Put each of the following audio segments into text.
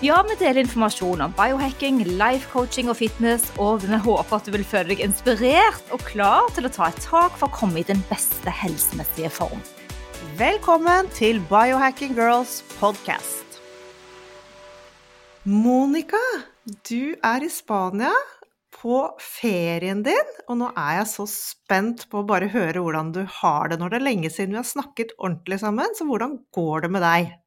Ja, vi deler informasjon om biohacking, life coaching og fitness, og vi håper at du vil føle deg inspirert og klar til å ta et tak for å komme i den beste helsemessige form. Velkommen til Biohacking Girls podcast. Monica, du er i Spania på ferien din, og nå er jeg så spent på å bare høre hvordan du har det. Når det er lenge siden vi har snakket ordentlig sammen, så hvordan går det med deg?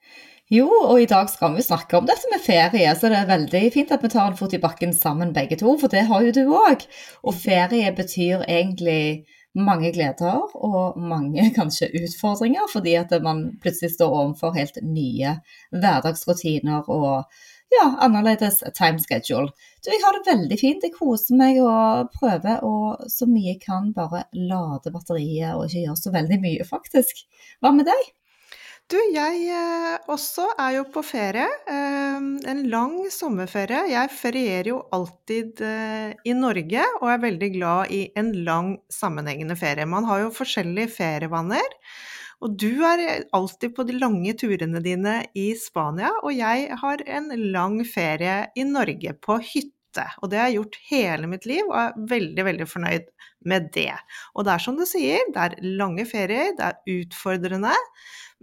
Jo, og i dag skal vi snakke om dette med ferie, så det er veldig fint at vi tar en fot i bakken sammen begge to, for det har jo du òg. Og ferie betyr egentlig mange gleder og mange kanskje utfordringer, fordi at man plutselig står overfor helt nye hverdagsrutiner og ja, annerledes time schedule. Du, jeg har det veldig fint. Jeg koser meg og prøver å så mye jeg kan bare lade batteriet og ikke gjøre så veldig mye, faktisk. Hva med deg? Du, jeg eh, også er jo på ferie. Eh, en lang sommerferie. Jeg ferierer jo alltid eh, i Norge, og er veldig glad i en lang, sammenhengende ferie. Man har jo forskjellige ferievaner. Og du er alltid på de lange turene dine i Spania, og jeg har en lang ferie i Norge, på hytte. Og det har jeg gjort hele mitt liv, og er veldig, veldig fornøyd med det. Og det er som du sier, det er lange ferier, det er utfordrende.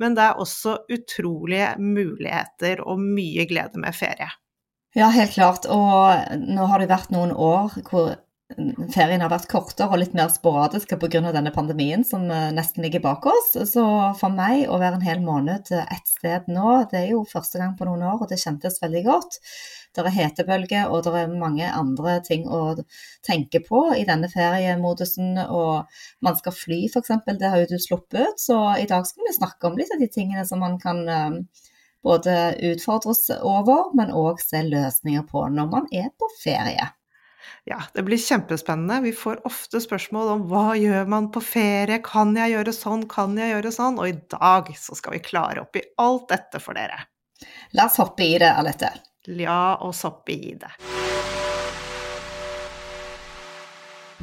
Men det er også utrolige muligheter og mye glede med ferie. Ja, helt klart. Og nå har det vært noen år hvor ferien har vært kortere og litt mer sporadisk pga. denne pandemien som eh, nesten ligger bak oss. Så for meg å være en hel måned ett sted nå, det er jo første gang på noen år, og det kjentes veldig godt. Det er hetebølge, og det er mange andre ting å tenke på i denne feriemodusen. Og man skal fly, f.eks. Det har jo du sluppet. Så i dag skal vi snakke om litt av de tingene som man kan um, både utfordres over, men òg se løsninger på når man er på ferie. Ja, det blir kjempespennende. Vi får ofte spørsmål om hva gjør man på ferie, kan jeg gjøre sånn, kan jeg gjøre sånn? Og i dag så skal vi klare opp i alt dette for dere. La oss hoppe i det, Alette. La oss hoppe i det.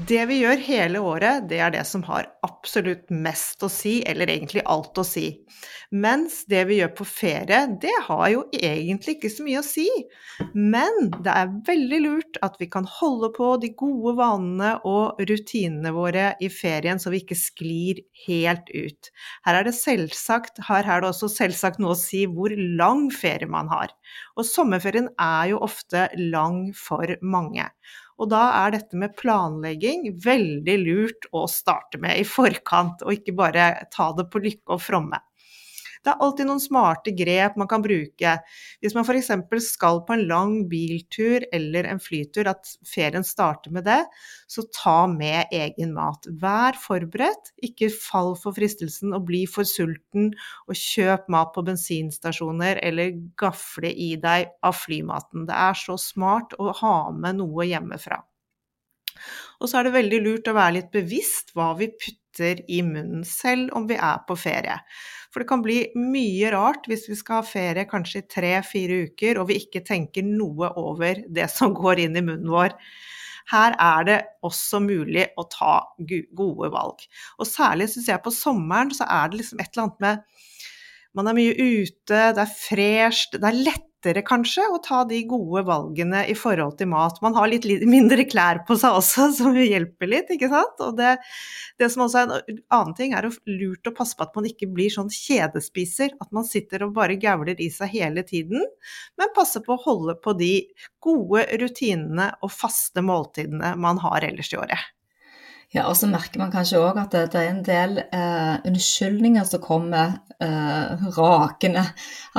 Det vi gjør hele året, det er det som har absolutt mest å si, eller egentlig alt å si. Mens det vi gjør på ferie, det har jo egentlig ikke så mye å si. Men det er veldig lurt at vi kan holde på de gode vanene og rutinene våre i ferien, så vi ikke sklir helt ut. Her er det selvsagt, her er det også selvsagt noe å si hvor lang ferie man har. Og sommerferien er jo ofte lang for mange. Og da er dette med planlegging veldig lurt å starte med i forkant, og ikke bare ta det på lykke og fromme. Det er alltid noen smarte grep man kan bruke. Hvis man f.eks. skal på en lang biltur eller en flytur, at ferien starter med det, så ta med egen mat. Vær forberedt, ikke fall for fristelsen og bli for sulten og kjøp mat på bensinstasjoner eller gafle i deg av flymaten. Det er så smart å ha med noe hjemmefra. Og så er det veldig lurt å være litt bevisst hva vi putter i munnen, selv om vi er på ferie. For det kan bli mye rart hvis vi skal ha ferie kanskje i tre-fire uker og vi ikke tenker noe over det som går inn i munnen vår. Her er det også mulig å ta gode valg. Og særlig syns jeg på sommeren så er det liksom et eller annet med man er mye ute, det er fresht, det er lett lettere kanskje å ta de gode valgene i forhold til mat. Man har litt mindre klær på seg også, som hjelper litt, ikke sant. Og det, det som også er en annen ting, er lurt å passe på at man ikke blir sånn kjedespiser. At man sitter og bare gauler i seg hele tiden, men passe på å holde på de gode rutinene og faste måltidene man har ellers i året. Ja, og så merker man kanskje òg at det, det, er en del eh, unnskyldninger som kommer eh, rakende.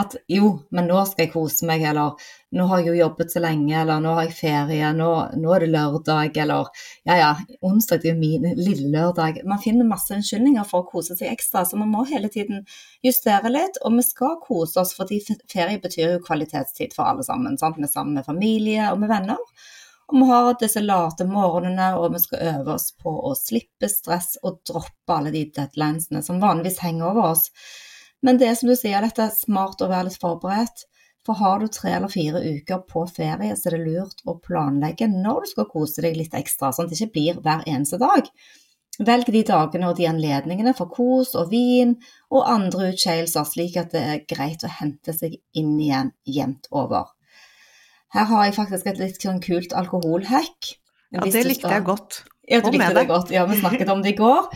At jo, men nå skal jeg kose meg, eller nå har jeg jo jobbet så lenge, eller nå har jeg ferie, nå, nå er det lørdag, eller ja ja, onsdag er jo min lille lørdag. Man finner masse unnskyldninger for å kose seg ekstra, så man må hele tiden justere litt. Og vi skal kose oss, fordi ferie betyr jo kvalitetstid for alle sammen. Sant? Vi er sammen med familie og med venner. Og vi har disse late morgenene, og vi skal øve oss på å slippe stress og droppe alle de deadlinesene som vanligvis henger over oss. Men det som du sier, dette er smart å være litt forberedt. For har du tre eller fire uker på ferie, så er det lurt å planlegge når du skal kose deg litt ekstra, sånn at det ikke blir hver eneste dag. Velg de dagene og de anledningene for kos og vin og andre utskeielser, slik at det er greit å hente seg inn igjen jevnt over. Her har jeg faktisk et litt sånn kult alkoholhack. Ja, det likte jeg godt. Ja, du likte det godt. Ja, vi snakket om det i går.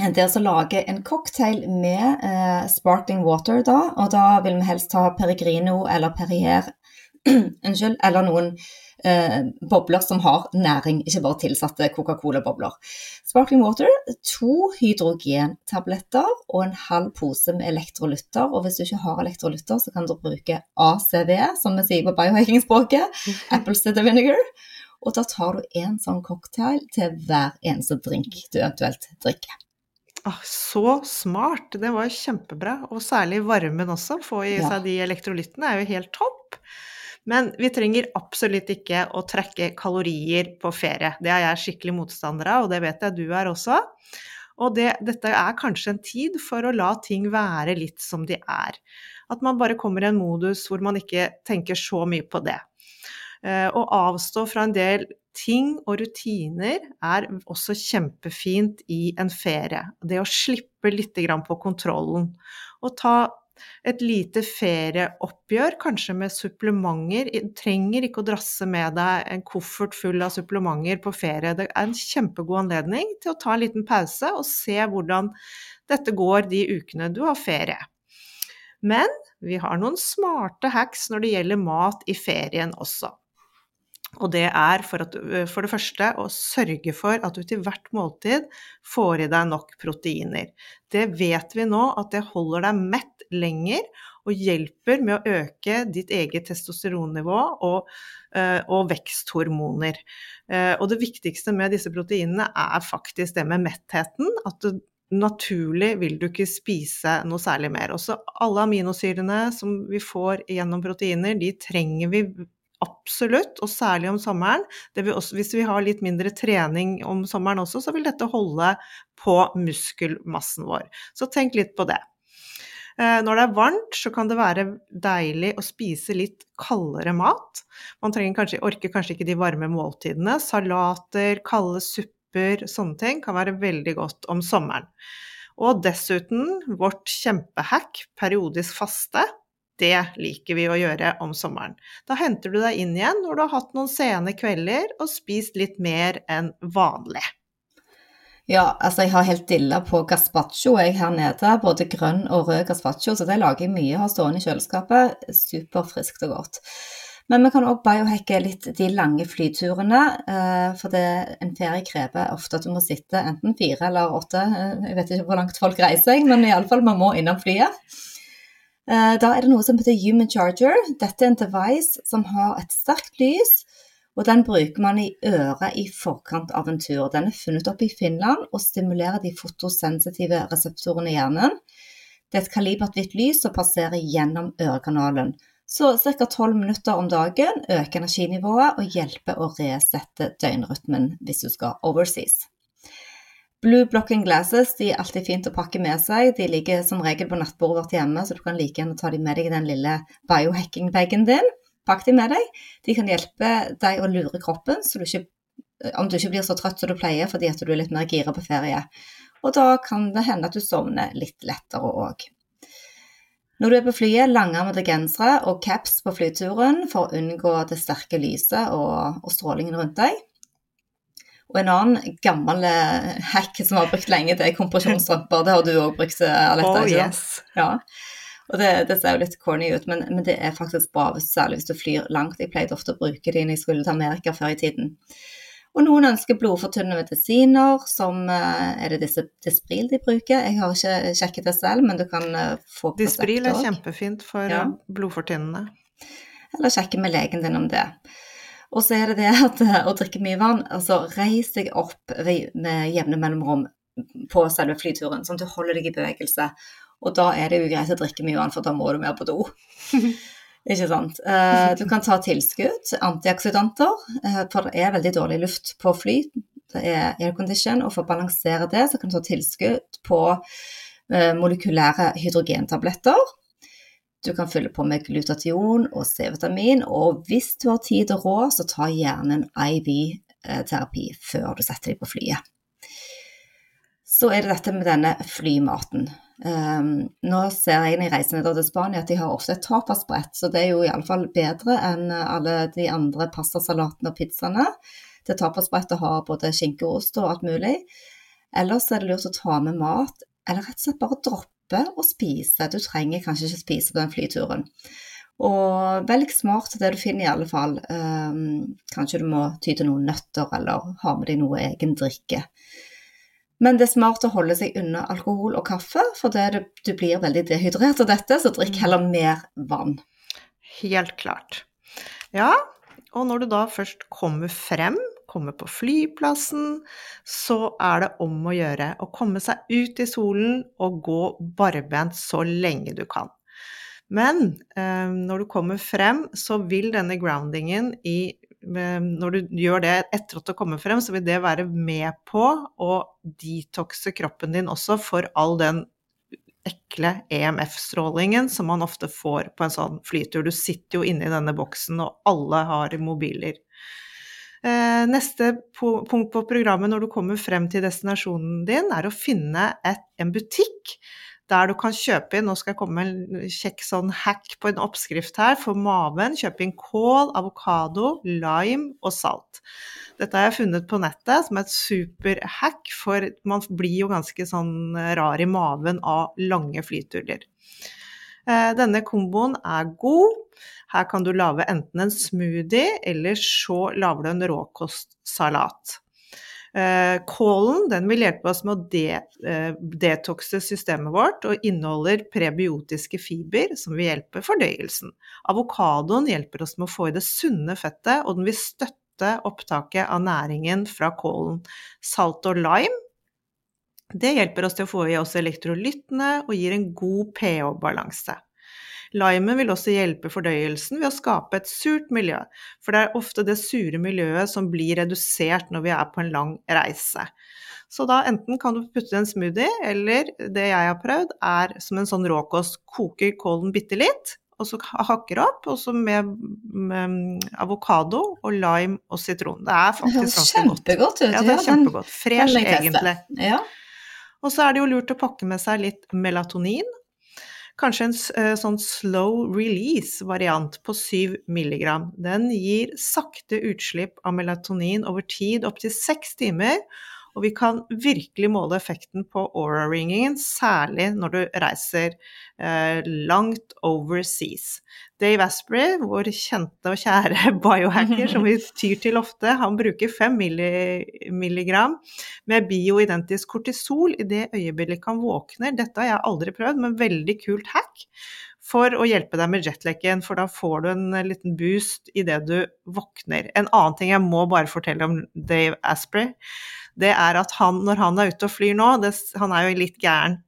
Det å lage en cocktail med eh, sparkling water, da, og da vil vi helst ha Peregrino eller Perrier Unnskyld, eller noen eh, bobler som har næring, ikke bare tilsatte Coca-Cola-bobler. Sparkling water, to hydrogentabletter og en halv pose med elektrolytter. Og hvis du ikke har elektrolytter, så kan du bruke ACV, som vi sier på biohacking-språket, apple cider vinegar. Og da tar du en sånn cocktail til hver eneste drink du eventuelt drikker. Ah, så smart! Det var kjempebra. Og særlig varmen også. Få i seg de elektrolyttene er jo helt topp. Men vi trenger absolutt ikke å trekke kalorier på ferie. Det er jeg skikkelig motstander av, og det vet jeg du er også. Og det, dette er kanskje en tid for å la ting være litt som de er. At man bare kommer i en modus hvor man ikke tenker så mye på det. Eh, å avstå fra en del ting og rutiner er også kjempefint i en ferie. Det å slippe litt på kontrollen. Og ta et lite ferieoppgjør, kanskje med supplementer. Du trenger ikke å drasse med deg en koffert full av supplementer på ferie. Det er en kjempegod anledning til å ta en liten pause og se hvordan dette går de ukene du har ferie. Men vi har noen smarte hacks når det gjelder mat i ferien også. Og det er for, at, for, det første å sørge for at du til hvert måltid får i deg nok proteiner. Det vet vi nå at det holder deg mett lenger og hjelper med å øke ditt eget testosteronnivå og, og veksthormoner. Og det viktigste med disse proteinene er faktisk det med mettheten. At du, naturlig vil du ikke spise noe særlig mer. Også alle aminosyrene som vi får gjennom proteiner, de trenger vi Absolutt, og særlig om sommeren. Også, hvis vi har litt mindre trening om sommeren også, så vil dette holde på muskelmassen vår. Så tenk litt på det. Eh, når det er varmt, så kan det være deilig å spise litt kaldere mat. Man kanskje, orker kanskje ikke de varme måltidene. Salater, kalde supper, sånne ting kan være veldig godt om sommeren. Og dessuten vårt kjempehack, periodisk faste. Det liker vi å gjøre om sommeren. Da henter du deg inn igjen når du har hatt noen sene kvelder og spist litt mer enn vanlig. Ja, altså jeg har helt dilla på gazpacho jeg her nede, både grønn og rød gazpacho, så det lager jeg mye, har stående i kjøleskapet. Superfriskt og godt. Men vi kan òg biohacke litt de lange flyturene, eh, for det, en ferie krever ofte at du må sitte enten fire eller åtte, eh, jeg vet ikke hvor langt folk reiser, men iallfall man må innom flyet. Eh, da er det noe som heter Human Charger. Dette er en device som har et sterkt lys, og den bruker man i øret i forkant av en tur. Den er funnet opp i Finland og stimulerer de fotosensitive reseptorene i hjernen. Det er et kalibert hvitt lys som passerer gjennom ørekanalen. Så ca. 12 minutter om dagen øker energinivået og hjelper å resette døgnrytmen hvis du skal overseas. Blue blocking glasses de er alltid fint å pakke med seg. De ligger som regel på nattbordet vårt hjemme, så du kan like gjerne ta dem med deg i den lille biohacking-bagen din. Pakk dem med deg. De kan hjelpe deg å lure kroppen, så du ikke, om du ikke blir så trøtt som du pleier fordi at du er litt mer gira på ferie. Og da kan det hende at du sovner litt lettere òg. Når du er på flyet, langarmede gensere og caps på flyturen for å unngå det sterke lyset og, og strålingen rundt deg. Og en annen gammel eh, hack som vi har brukt lenge, det er kompresjonsstrømper. Det har du òg brukt, eh, Aletta? Oh, yes. Ja. Og det, det, ser jo litt corny ut, men, men, det er faktisk bra, særlig hvis du flyr langt. Jeg pleide ofte å bruke de når jeg skulle til Amerika før i tiden. Og noen ønsker blodfortynnende medisiner, som eh, Er det disse Dispril de bruker? Jeg har ikke sjekket det selv, men du kan få på Dispril er kjempefint for ja. blodfortynnende. Eller sjekke med legen din om det. Og så er det det at eh, å drikke mye vann, altså reis deg opp med jevne mellomrom på selve flyturen, sånn at du holder deg i bevegelse. Og da er det jo greit å drikke mye vann, for da må du mer på do. Ikke sant. Eh, du kan ta tilskudd, antioksidanter, eh, for det er veldig dårlig luft på fly. Det er aircondition, og for å balansere det, så kan du ta tilskudd på eh, molekylære hydrogentabletter. Du kan fylle på med glutation og C-vitamin, og hvis du har tid og råd, så ta gjerne en IV-terapi før du setter deg på flyet. Så er det dette med denne flymaten. Um, nå ser jeg i nedover til Spania at de har ofte et tapasbrett, så det er jo iallfall bedre enn alle de andre pastasalatene og pizzaene. Det tapasbrettet har både skinke og ost og alt mulig. Ellers er det lurt å ta med mat, eller rett og slett bare droppe å spise. Du trenger kanskje ikke spise på den flyturen. Og velg smart det du finner, i alle fall. Um, kanskje du må ty til noen nøtter, eller ha med deg noe egen drikke. Men det er smart å holde seg unna alkohol og kaffe, for det, du blir veldig dehydrert av dette, så drikk mm. heller mer vann. Helt klart. Ja, og når du da først kommer frem, kommer på flyplassen, så er det om å gjøre å komme seg ut i solen og gå barbent så lenge du kan. Men eh, når du kommer frem, så vil denne groundingen i når du gjør det etter at du kommer frem, så vil det være med på å detoxe kroppen din også for all den ekle EMF-strålingen som man ofte får på en sånn flytur. Du sitter jo inne i denne boksen, og alle har mobiler. Eh, neste punkt på programmet når du kommer frem til destinasjonen din, er å finne et, en butikk der du kan kjøpe inn Nå skal jeg komme med en kjekk sånn hack på en oppskrift her for maven. Kjøpe inn kål, avokado, lime og salt. Dette har jeg funnet på nettet som et superhack, for man blir jo ganske sånn rar i maven av lange flyturer. Eh, denne komboen er god. Her kan du lage enten en smoothie, eller så lager du en råkostsalat. Eh, kålen den vil hjelpe oss med å de, eh, detoxe systemet vårt, og inneholder prebiotiske fiber som vil hjelpe fordøyelsen. Avokadoen hjelper oss med å få i det sunne fettet, og den vil støtte opptaket av næringen fra kålen. Salt og lime det hjelper oss til å få i oss elektrolyttene og gir en god pH-balanse. Limen vil også hjelpe fordøyelsen ved å skape et surt miljø, for det er ofte det sure miljøet som blir redusert når vi er på en lang reise. Så da enten kan du putte i en smoothie, eller det jeg har prøvd, er som en sånn råkost. Koker kålen bitte litt, og så hakker opp, og så med, med, avokado og lime og sitron. Det er faktisk ganske godt. Kjempegodt. Ja, det er kjempegodt. Fresh, egentlig. Ja. Og så er det jo lurt å pakke med seg litt melatonin, Kanskje en uh, sånn slow release-variant på 7 mg. Den gir sakte utslipp av melatonin over tid, opptil seks timer, og vi kan virkelig måle effekten på aura-ringingen, særlig når du reiser eh, langt overseas. Dave Asprey, vår kjente og kjære biohacker som vi tyr til ofte, han bruker 5 milligram med bioidentisk kortisol i det øyeblikket han våkner. Dette har jeg aldri prøvd, men veldig kult hack for å hjelpe deg med jetlaggen, for da får du en liten boost idet du våkner. En annen ting jeg må bare fortelle om Dave Asprey, det er at han, når han er ute og flyr nå, det, han er jo litt gæren,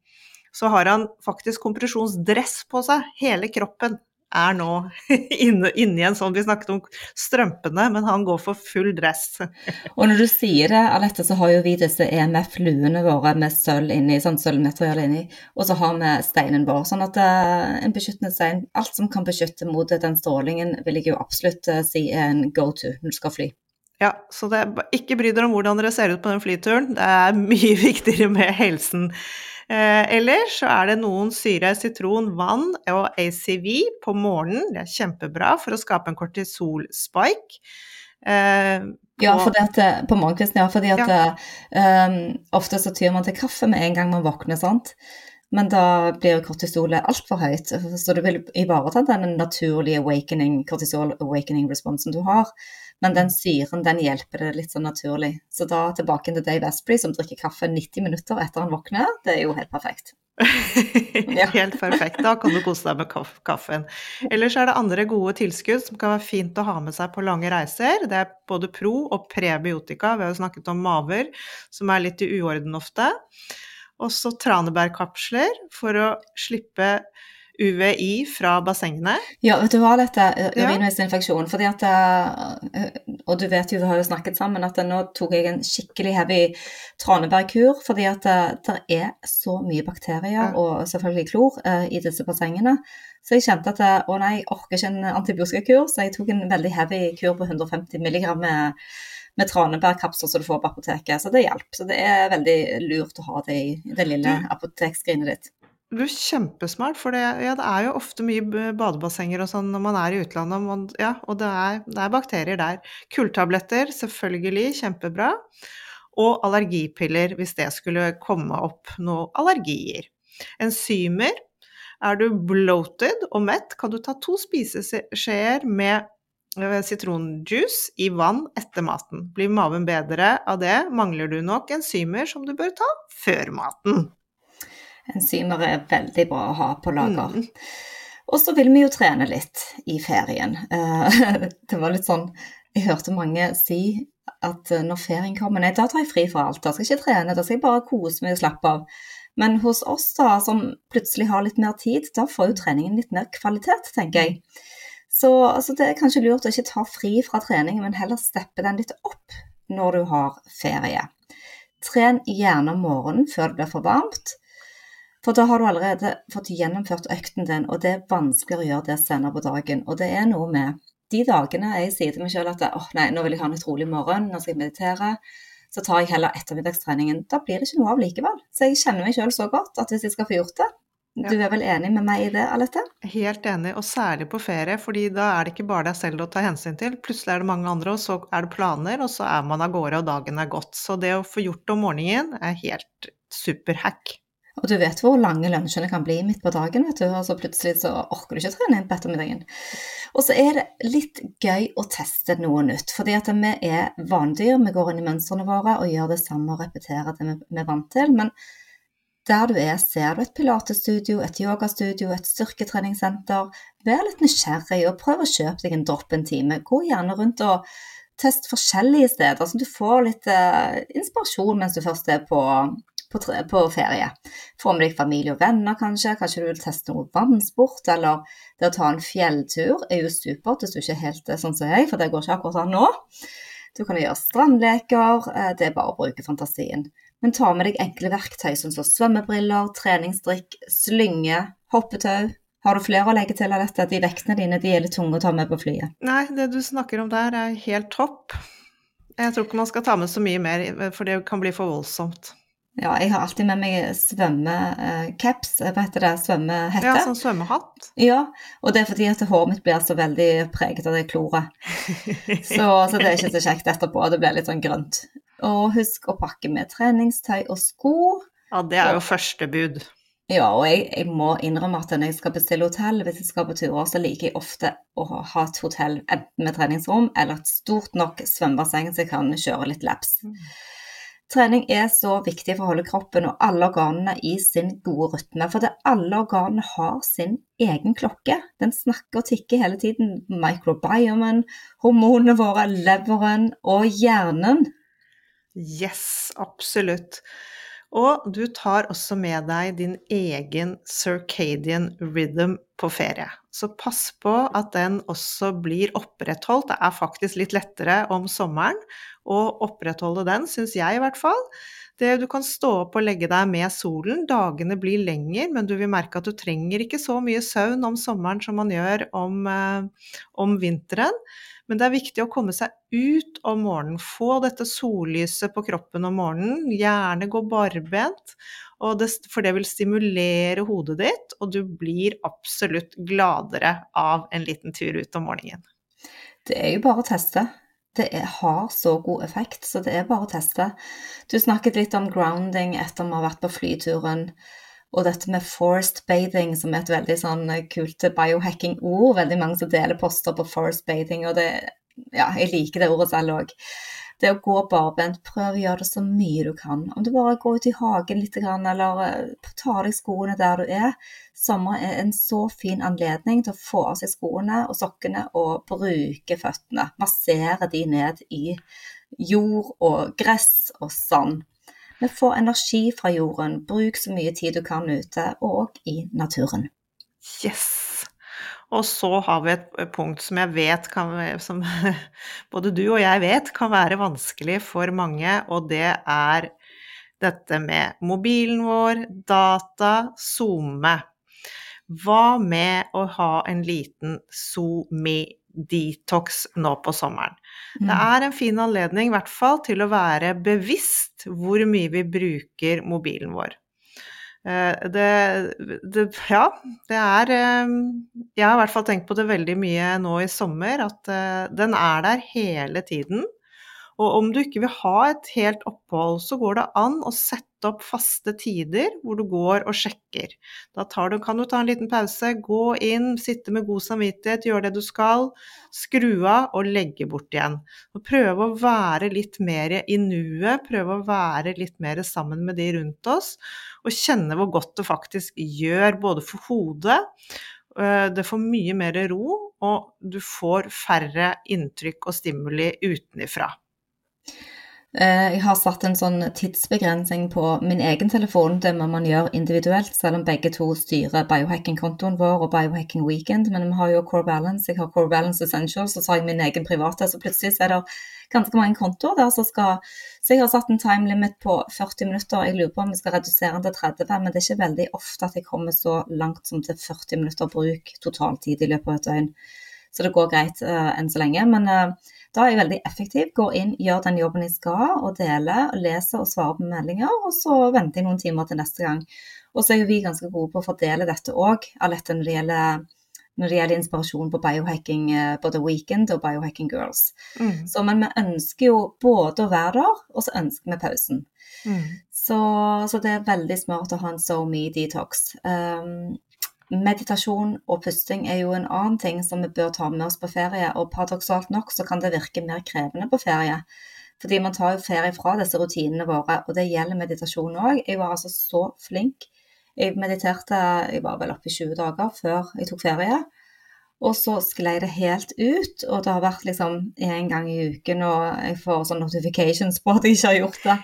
så har han faktisk kompresjonsdress på seg. Hele kroppen er nå inne, inne, i en sånn Vi snakket om strømpene, men han går for full dress. og når du sier det, Alette, så har jo vi disse EMF-luene våre med sølv inni, sånn sølvmateriale inni, og så har vi steinen vår. Sånn at uh, en beskyttende stein, alt som kan beskytte mot den strålingen, vil jeg jo absolutt uh, si er en go to når du skal fly. Ja, så det, ikke bry dere om hvordan dere ser ut på den flyturen, det er mye viktigere med helsen. Eh, ellers så er det noen syre, sitron, vann og ACV på morgenen. Det er kjempebra for å skape en kortisolspike. Eh, ja, for at, eh, på morgenkvisten, ja. Fordi at ja. um, ofte så tyr man til kaffe med en gang man våkner, sant. Men da blir kortisolet altfor høyt, så du vil ivareta den naturlige awakening, kortisol awakening responsen du har. Men den syren den hjelper det litt sånn naturlig. Så da tilbake til Dave Asprey som drikker kaffe 90 minutter etter han våkner. Det er jo helt perfekt. helt perfekt. Da kan du kose deg med kaffen. Ellers er det andre gode tilskudd som kan være fint å ha med seg på lange reiser. Det er både pro og prebiotika. Vi har jo snakket om maver, som er litt i uorden ofte. Også tranebærkapsler for å slippe UVI fra bassengene. Ja, vet du hva, dette urinveisinfeksjon. fordi at Og du vet jo, vi har jo snakket sammen, at nå tok jeg en skikkelig heavy tranebærkur fordi at det er så mye bakterier ja. og selvfølgelig klor i disse bassengene. Så jeg kjente at å nei, jeg orker ikke en antibiotikakur, så jeg tok en veldig heavy kur på 150 milligram med med tranebærkapsler som du får på apoteket. Så det hjelper. Så det er veldig lurt å ha det i det lille apotekskrinet ditt. Du er kjempesmart, for det, ja, det, er jo ofte mye badebassenger og sånn når man er i utlandet, og, ja, og det, er, det er bakterier der. Kulltabletter, selvfølgelig, kjempebra. Og allergipiller, hvis det skulle komme opp noen allergier. Enzymer. Er du bloated og mett, kan du ta to spiseskjeer med Eh, sitronjuice i vann etter maten. Blir maven bedre av det, mangler du nok enzymer som du bør ta før maten. Enzymer er veldig bra å ha på lager. Mm. Og så vil vi jo trene litt i ferien. Eh, det var litt sånn Jeg hørte mange si at eh, når ferien kommer Nei, da tar jeg fri fra alt. Da skal jeg ikke trene, da skal jeg bare kose meg og slappe av. Men hos oss da, som plutselig har litt mer tid, da får jo treningen litt mer kvalitet, tenker jeg. Så altså, det er kanskje lurt å ikke ta fri fra treningen, men heller steppe den litt opp når du har ferie. Tren gjerne om morgenen før det blir for varmt, for da har du allerede fått gjennomført økten din, og det er vanskeligere å gjøre det senere på dagen. Og det er noe med de dagene jeg sier til meg selv at åh nei, nå vil jeg ha en utrolig morgen, nå skal jeg meditere, så tar jeg heller ettermiddagstreningen. Da blir det ikke noe av likevel. Så jeg kjenner meg selv så godt at hvis jeg skal få gjort det, du er vel enig med meg i det, Alette? Helt enig, og særlig på ferie, fordi da er det ikke bare deg selv å ta hensyn til. Plutselig er det mange andre, og så er det planer, og så er man av gårde, og dagen er gått. Så det å få gjort om morgenen er helt superhack. Og du vet hvor lange lunsjene kan bli midt på dagen, vet du. Og så plutselig så orker du ikke trene inn på ettermiddagen. Og så er det litt gøy å teste noe nytt. Fordi at vi er vanedyr, vi går inn i mønstrene våre og gjør det samme og repeterer det vi er vant til. men der du er, ser du et pilatestudio, et yogastudio, et styrketreningssenter. Vær litt nysgjerrig og prøv å kjøpe deg en dropp en time. Gå gjerne rundt og test forskjellige steder, så du får litt eh, inspirasjon mens du først er på, på, på, ferie. Få med deg familie og venner, kanskje. Kanskje du vil teste noe vannsport, eller det å ta en fjelltur er jo supert hvis du ikke er helt eh, sånn som jeg, for det går ikke akkurat sånn nå. Du kan gjøre strandleker, uh, det er bare å bruke fantasien. Men ta med deg enkle verktøy som svømmebriller, treningsdrikk, slynge, hoppetau. Har du flere å legge til av dette? De vektene dine de er litt tunge å ta med på flyet. Nei, det du snakker om der er helt topp. Jeg tror ikke man skal ta med så mye mer, for det kan bli for voldsomt. Ja, jeg har alltid med meg svømmecaps, hva heter det, svømmehette. Ja, sånn svømmehatt. Ja, og det er fordi at håret mitt blir så veldig preget av det kloret. Så, så, det er ikke så kjekt etterpå, det blir litt sånn grønt. Og husk å pakke med treningstøy og sko. Ja, det er jo første bud. Ja, og jeg, jeg, må innrømme at når jeg skal bestille hotell, hvis jeg skal på turer, så liker jeg ofte å ha et hotell enten med treningsrom eller et stort nok svømmebasseng så jeg kan kjøre litt laps. Mm. Trening er så viktig for å holde kroppen og alle organene i sin gode rytme. For det alle organene har sin egen klokke. Den snakker og tikker hele tiden. Microbiomen, hormonene våre, leveren og hjernen Yes, absolutt. Og du tar også med deg din egen circadian rhythm på ferie. Så pass på at den også blir opprettholdt. Det er faktisk litt lettere om sommeren å opprettholde den, syns jeg i hvert fall. Det, du kan stå opp og legge deg med solen. Dagene blir lenger, men du vil merke at du trenger ikke så mye søvn om sommeren som man gjør om, eh, om vinteren. Men det er viktig å komme seg ut om morgenen. Få dette sollyset på kroppen om morgenen. Gjerne gå barbent, det, for det vil stimulere hodet ditt, og du blir absolutt gladere av en liten tur ut om morgenen. Det er jo bare å teste. Det er, har så god effekt, så det er bare å teste. Du snakket litt om grounding etter vi har vært på flyturen. Og dette med forest bathing, som er et veldig sånn eh, kult biohacking-ord. Veldig mange som deler poster på forest bathing, og det, ja, jeg liker det ordet selv òg. Det å gå barbent, prøv å gjøre det så mye du kan. Om du bare går ut i hagen litt, eller eh, tar deg skoene der du er. Sommer er en så fin anledning til å få av seg skoene og sokkene og bruke føttene. Massere de ned i jord og gress og sand. Men få energi fra jorden. Bruk så mye tid du kan ute, og i naturen. Yes! Og så har vi et punkt som jeg vet kan Som både du og jeg vet kan være vanskelig for mange, og det er dette med mobilen vår, data, SoMe. Hva med å ha en liten SoMe-detox nå på sommeren? Mm. Det er en fin anledning, i hvert fall, til å være bevisst hvor mye vi bruker mobilen vår. Eh, det, det, ja, det er eh, Jeg har i hvert fall tenkt på det veldig mye nå i sommer, at eh, den er der hele tiden. Og om du ikke vil ha et helt opphold, så går det an å sette opp faste tider hvor du går og sjekker. Da du, kan du ta en liten pause, gå inn, sitte med god samvittighet, gjøre det du skal, skru av og legge bort igjen. Og prøve å være litt mer i nuet, prøve å være litt mer sammen med de rundt oss, og kjenne hvor godt det faktisk gjør både for hodet øh, det får mye mer ro, og du får færre inntrykk og stimuli utenifra. Eh, jeg har satt en sånn tidsbegrensning på min egen telefon. Det må man gjøre individuelt, selv om begge to styrer biohacking-kontoen vår og Biohacking Weekend. Men vi har jo Core Balance, jeg har Core Balance Essentials, så har jeg min egen private. Så plutselig er det ganske mange kontoer der som skal Så jeg har satt en time limit på 40 minutter. Jeg lurer på om vi skal redusere den til 30, men det er ikke veldig ofte at jeg kommer så langt som til 40 minutter bruk totaltid i løpet av et døgn. Så det går greit uh, enn så lenge. Men uh, da er jeg veldig effektiv. Går inn, gjør den jobben jeg skal, og deler, og leser og svarer på meldinger. Og så venter jeg noen timer til neste gang. Og så er jo vi ganske gode på å fordele dette òg, Alette, når det gjelder når det gjelder inspirasjon på biohacking, eh, både Weekend og Biohacking Girls. Mm. Så, men vi ønsker jo både å være der, og så ønsker vi pausen. Mm. Så, så, det er veldig smart å ha en SoMe detox. Um, Meditasjon og pusting er jo en annen ting som vi bør ta med oss på ferie, og paradoksalt nok så kan det virke mer krevende på ferie. Fordi man tar jo ferie fra disse rutinene våre, og det gjelder meditasjon òg. Jeg var altså så flink. Jeg mediterte jeg var vel oppe i 20 dager før jeg tok ferie. Og så sklei det helt ut, og det har vært liksom én gang i uken, og jeg får sånn notifications på at jeg ikke har gjort det.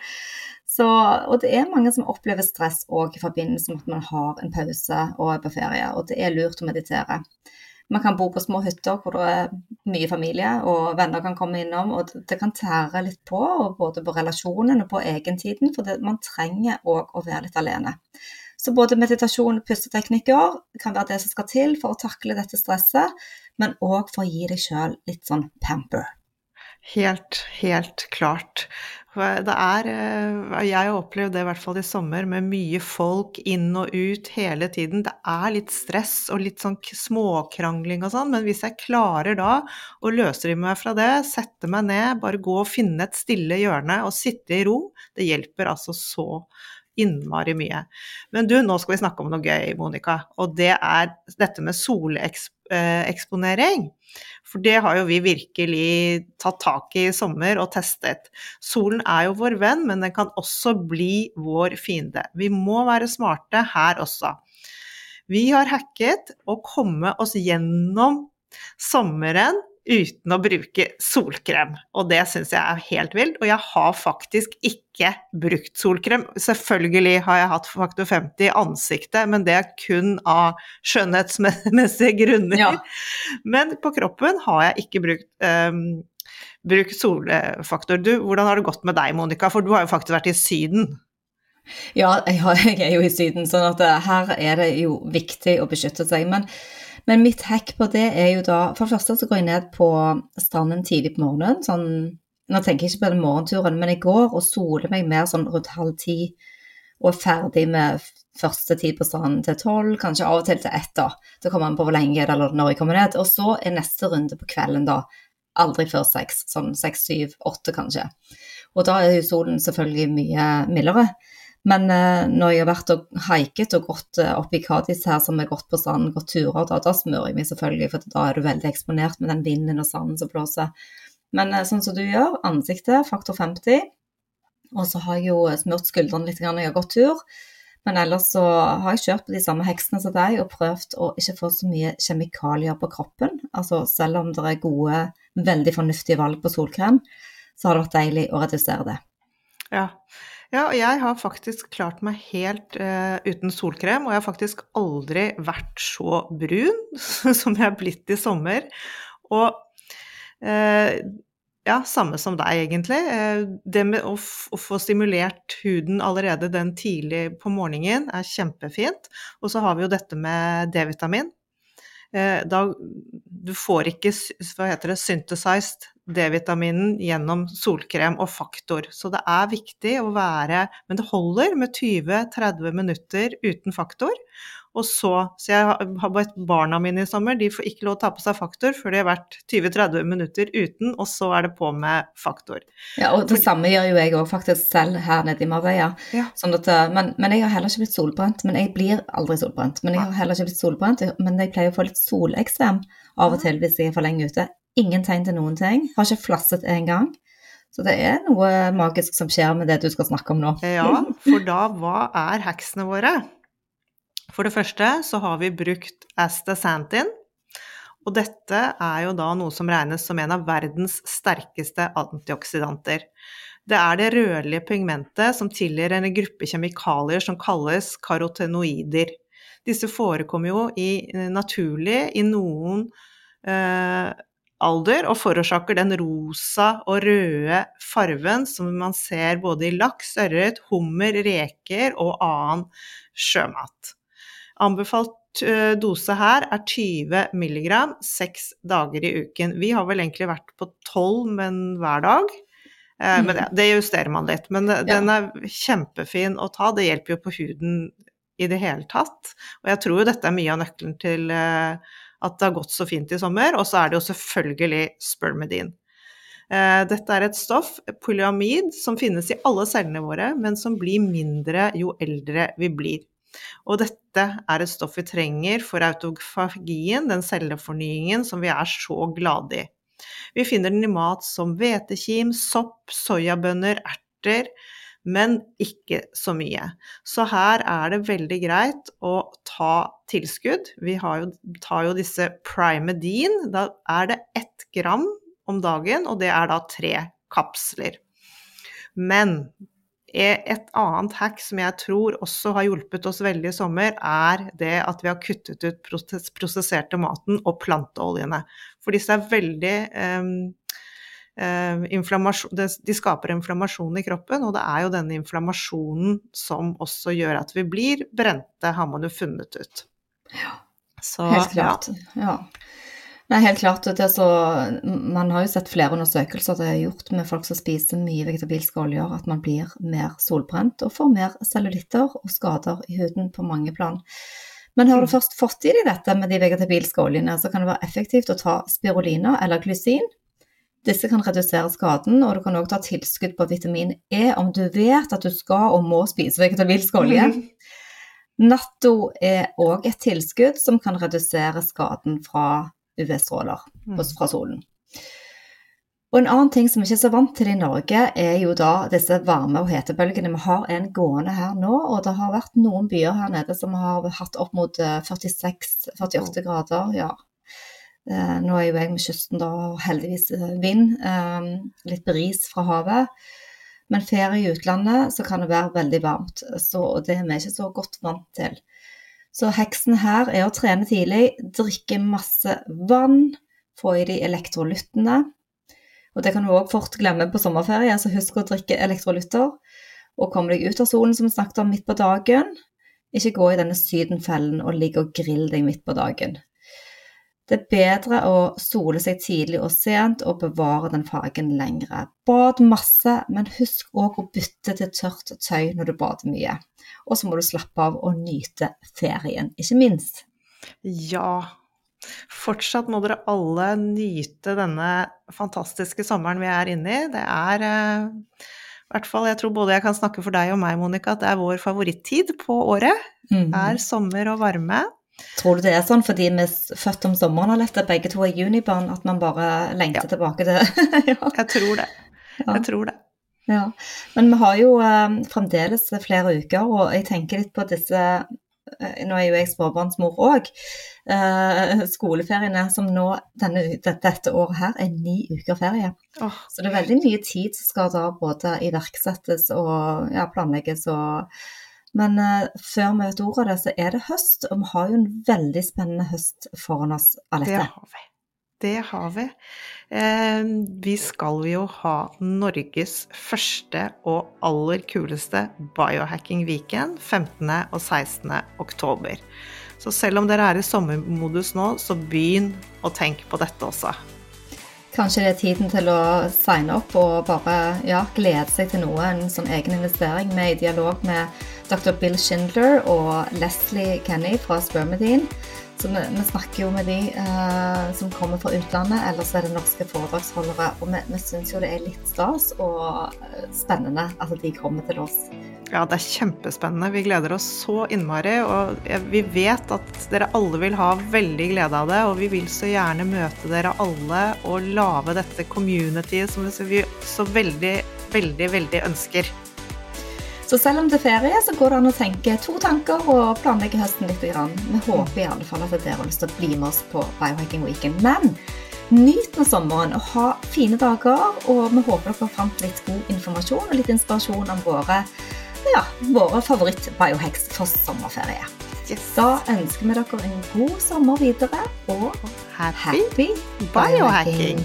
Så, og det er mange som opplever stress òg i forbindelse med at man har en pause og er på ferie, og det er lurt å meditere. Man kan bo på små hytter hvor det er mye familie, og venner kan komme innom. og Det kan tære litt på, både på relasjonen og på egentiden, for det, man trenger òg å være litt alene. Så både meditasjon og pusteteknikker kan være det som skal til for å takle dette stresset, men òg for å gi deg sjøl litt sånn pamper. Helt, helt klart. Det er eh, Jeg har opplevd det i hvert fall i sommer, med mye folk inn og ut hele tiden. Det er litt stress og litt sånn småkrangling og sånn, men hvis jeg klarer da å løsrive meg fra det, sette meg ned, bare gå og finne et stille hjørne og sitte i ro, det hjelper altså så innmari mye. Men du, nå skal vi snakke om noe gøy, Monica, og det er dette med soleksponering. For det har jo vi virkelig tatt tak i i sommer og testet. Solen er jo vår venn, men den kan også bli vår fiende. Vi må være smarte her også. Vi har hacket å komme oss gjennom sommeren uten å bruke solkrem. Og det syns jeg er helt vilt. Og jeg har faktisk ikke brukt solkrem. Selvfølgelig har jeg hatt faktor 50 i ansiktet, men det er kun av skjønnhetsmessige grunner. Ja. Men på kroppen har jeg ikke brukt um, brukt solfaktor. Du, hvordan har det gått med deg, Monica? For du har jo faktisk vært i Syden. Ja, jeg, er jo i Syden, sånn at eh, her er det jo viktig å beskytte seg. Men men mitt hack på det er jo da For det første så går jeg ned på stranden tidlig på morgenen. sånn, Nå tenker jeg ikke på den morgenturen, men jeg går og soler meg mer sånn rundt halv ti og er ferdig med første tid på stranden til tolv, kanskje av og til til ett. da. Det kommer an på hvor lenge det eller når jeg kommer ned. Og så er neste runde på kvelden da aldri før seks, sånn seks, syv, åtte kanskje. Og da er jo solen selvfølgelig mye mildere. Men eh, når jeg har vært og haiket og gått eh, opp i Kadis her, som har gått på stranden, gått turer, da, da smører jeg meg selvfølgelig, for da er du veldig eksponert med den vinden og sanden som blåser. Men eh, sånn som du gjør, ansiktet, faktor 50. Og så har jeg jo smurt skuldrene litt når jeg har gått tur. Men ellers så har jeg kjørt på de samme heksene som deg og prøvd å ikke få så mye kjemikalier på kroppen. Altså selv om det er gode, veldig fornuftige valg på solkrem, så har det vært deilig å redusere det. Ja, Ja, og jeg har faktisk klart meg helt uh, uten solkrem, og jeg har faktisk aldri vært så brun som jeg er blitt i sommer. Og uh, ja, samme som deg, egentlig. Uh, det med å, å, få stimulert huden allerede den tidlig på morgenen er kjempefint. Og så har vi jo dette med D-vitamin. Da, du får ikke hva heter det, synthesized D-vitaminen gjennom solkrem og faktor. Så det er viktig å være Men det holder med 20-30 minutter uten faktor. Og så Så jeg har bedt barna mine i sommer, de får ikke lov å ta på seg faktor før de har vært 20-30 minutter uten, og så er det på med faktor. Ja, og det samme gjør jo jeg òg faktisk selv her nede i Marbella. Ja. Sånn at, eh, men, men, jeg har heller ikke blitt solbrent. Men jeg blir aldri solbrent. Men jeg har heller ikke blitt solbrent, men jeg pleier å få litt soleksem av og til hvis jeg er for lenge ute. Ingen tegn til noen ting. Har ikke flasset engang. Så det er noe magisk som skjer med det du skal snakke om nå. Ja, for da, hva er hacksene våre? For det første så har vi brukt astaxanthin. Og dette er jo da noe som regnes som en av verdens sterkeste antioksidanter. Det er det rødlige pigmentet som tilhører en gruppe kjemikalier som kalles karotenoider. Disse forekommer jo i, naturlig i noen eh, alder og forårsaker den rosa og røde farven som man ser både i laks, ørret, hummer, reker og annen sjømat. Anbefalt eh, dose her er 20 mg seks dager i uken. Vi har vel egentlig vært på 12, men hver dag. Eh, men det, mm. det, justerer man litt. Men den er kjempefin å ta. Det hjelper jo på huden i det hele tatt. Og jeg tror jo dette er mye av nøkkelen til at det har gått så fint i sommer. Og så er det jo selvfølgelig spermidin. Eh, dette er et stoff, polyamid, som finnes i alle cellene våre, men som blir mindre jo eldre vi blir. Og dette er et stoff vi trenger for autofagien, den cellefornyingen som vi er så glade i. Vi finner den i mat som hvetekim, sopp, soyabønner, erter, men ikke så mye. Så her er det veldig greit å ta tilskudd. Vi jo, tar jo disse Primedin. Da er det ett gram om dagen, og det er da tre kapsler. Men et annet hack som jeg tror også har hjulpet oss veldig i sommer, er det at vi har kuttet ut prosesserte maten og planteoljene. For disse er veldig um, Eh, de skaper inflammasjon i kroppen, og det er jo denne inflammasjonen som også gjør at vi blir brente, har man jo funnet ut. Ja, Så, helt klart. Ja. ja. Nei, helt klart. Så, man har jo sett flere undersøkelser det er gjort med folk som spiser mye vegetabilske oljer, at man blir mer solbrent og får mer cellulitter og skader i huden på mange plan. Men har du mm. først fått i deg dette med de vegetabilske oljene, så kan det være effektivt å ta spirulina eller glysin disse kan redusere skaden, og du kan òg ta tilskudd på vitamin E om du vet at du skal og må spise vegetabilsk olje. Mm. Natto er òg et tilskudd som kan redusere skaden fra UV-stråler mm. fra solen. Og En annen ting som vi ikke er så vant til i Norge, er jo da disse varme- og hetebølgene. Vi har en gående her nå, og det har vært noen byer her nede som har hatt opp mot 46-48 grader. ja, Eh, nå er jo jeg med kysten, da, og heldigvis eh, vind. Eh, litt bris fra havet. Men ferie i utlandet så kan det være veldig varmt, så det er vi ikke så godt vant til. Så heksen her er å trene tidlig, drikke masse vann, få i de elektrolyttene. Og det kan du òg fort glemme på sommerferie, så husk å drikke elektrolytter. Og kom deg ut av solen, som vi snakket om, midt på dagen. Ikke gå i denne sydenfellen og ligge og grille deg midt på dagen. Det er bedre å sole seg tidlig og sent og bevare den fargen lengre. Bad masse, men husk òg å bytte til tørt tøy når du bader mye. Og så må du slappe av og nyte ferien, ikke minst. Ja, fortsatt må dere alle nyte denne fantastiske sommeren vi er inne i. Det er eh, i hvert fall, jeg tror både jeg kan snakke for deg og meg, Monica, at det er vår favorittid på året. Mm. er sommer og varme. Tror du det er sånn fordi vi er født om sommeren, Alette, begge to er junibarn, at man bare lengter ja. tilbake til ja. Jeg tror det. Jeg tror det. Ja. Men vi har jo eh, fremdeles flere uker, og jeg tenker litt på disse eh, Nå er jo jeg småbarnsmor òg. Eh, skoleferiene som nå denne, dette året her er ni uker ferie. Oh. Så det er veldig mye tid som skal da både iverksettes og ja, planlegges og Men uh, før vi vet ordet av det, så er det høst, og vi har jo en veldig spennende høst foran oss, Alette. Det har vi. Det har vi. Eh, vi skal jo ha Norges første og aller kuleste biohacking weekend 15. og 16. oktober. Så selv om dere er i sommermodus nå, så begynn å tenke på dette også. Kanskje det er tiden til å signe opp og bare ja, glede seg til noe, en sånn egen investering. Vi er i dialog med dr. Bill Schindler og Leslie Kenny fra Spermidine så vi, vi, snakker jo med de eh, som kommer fra utlandet, eller så er det norske foredragsholdere. Og vi, vi syns jo det er litt stas og eh, spennende at de kommer til oss. Ja, det er kjempespennende. Vi gleder oss så innmari. Og vi vet at dere alle vil ha veldig glede av det. Og vi vil så gjerne møte dere alle og lage dette communityet som vi så veldig, veldig, veldig ønsker. Så selv om det er ferie, så går det an å tenke to tanker og planlegge høsten litt. Vi håper i alle fall at dere har lyst til å bli med oss på Biohacking Weekend. Men nyt med sommeren og ha fine dager. Og vi håper dere fant litt god informasjon og litt inspirasjon om våre, ja, våre favoritt-biohacks for sommerferie. Yes. Da ønsker vi dere en god sommer videre og happy, happy biohacking.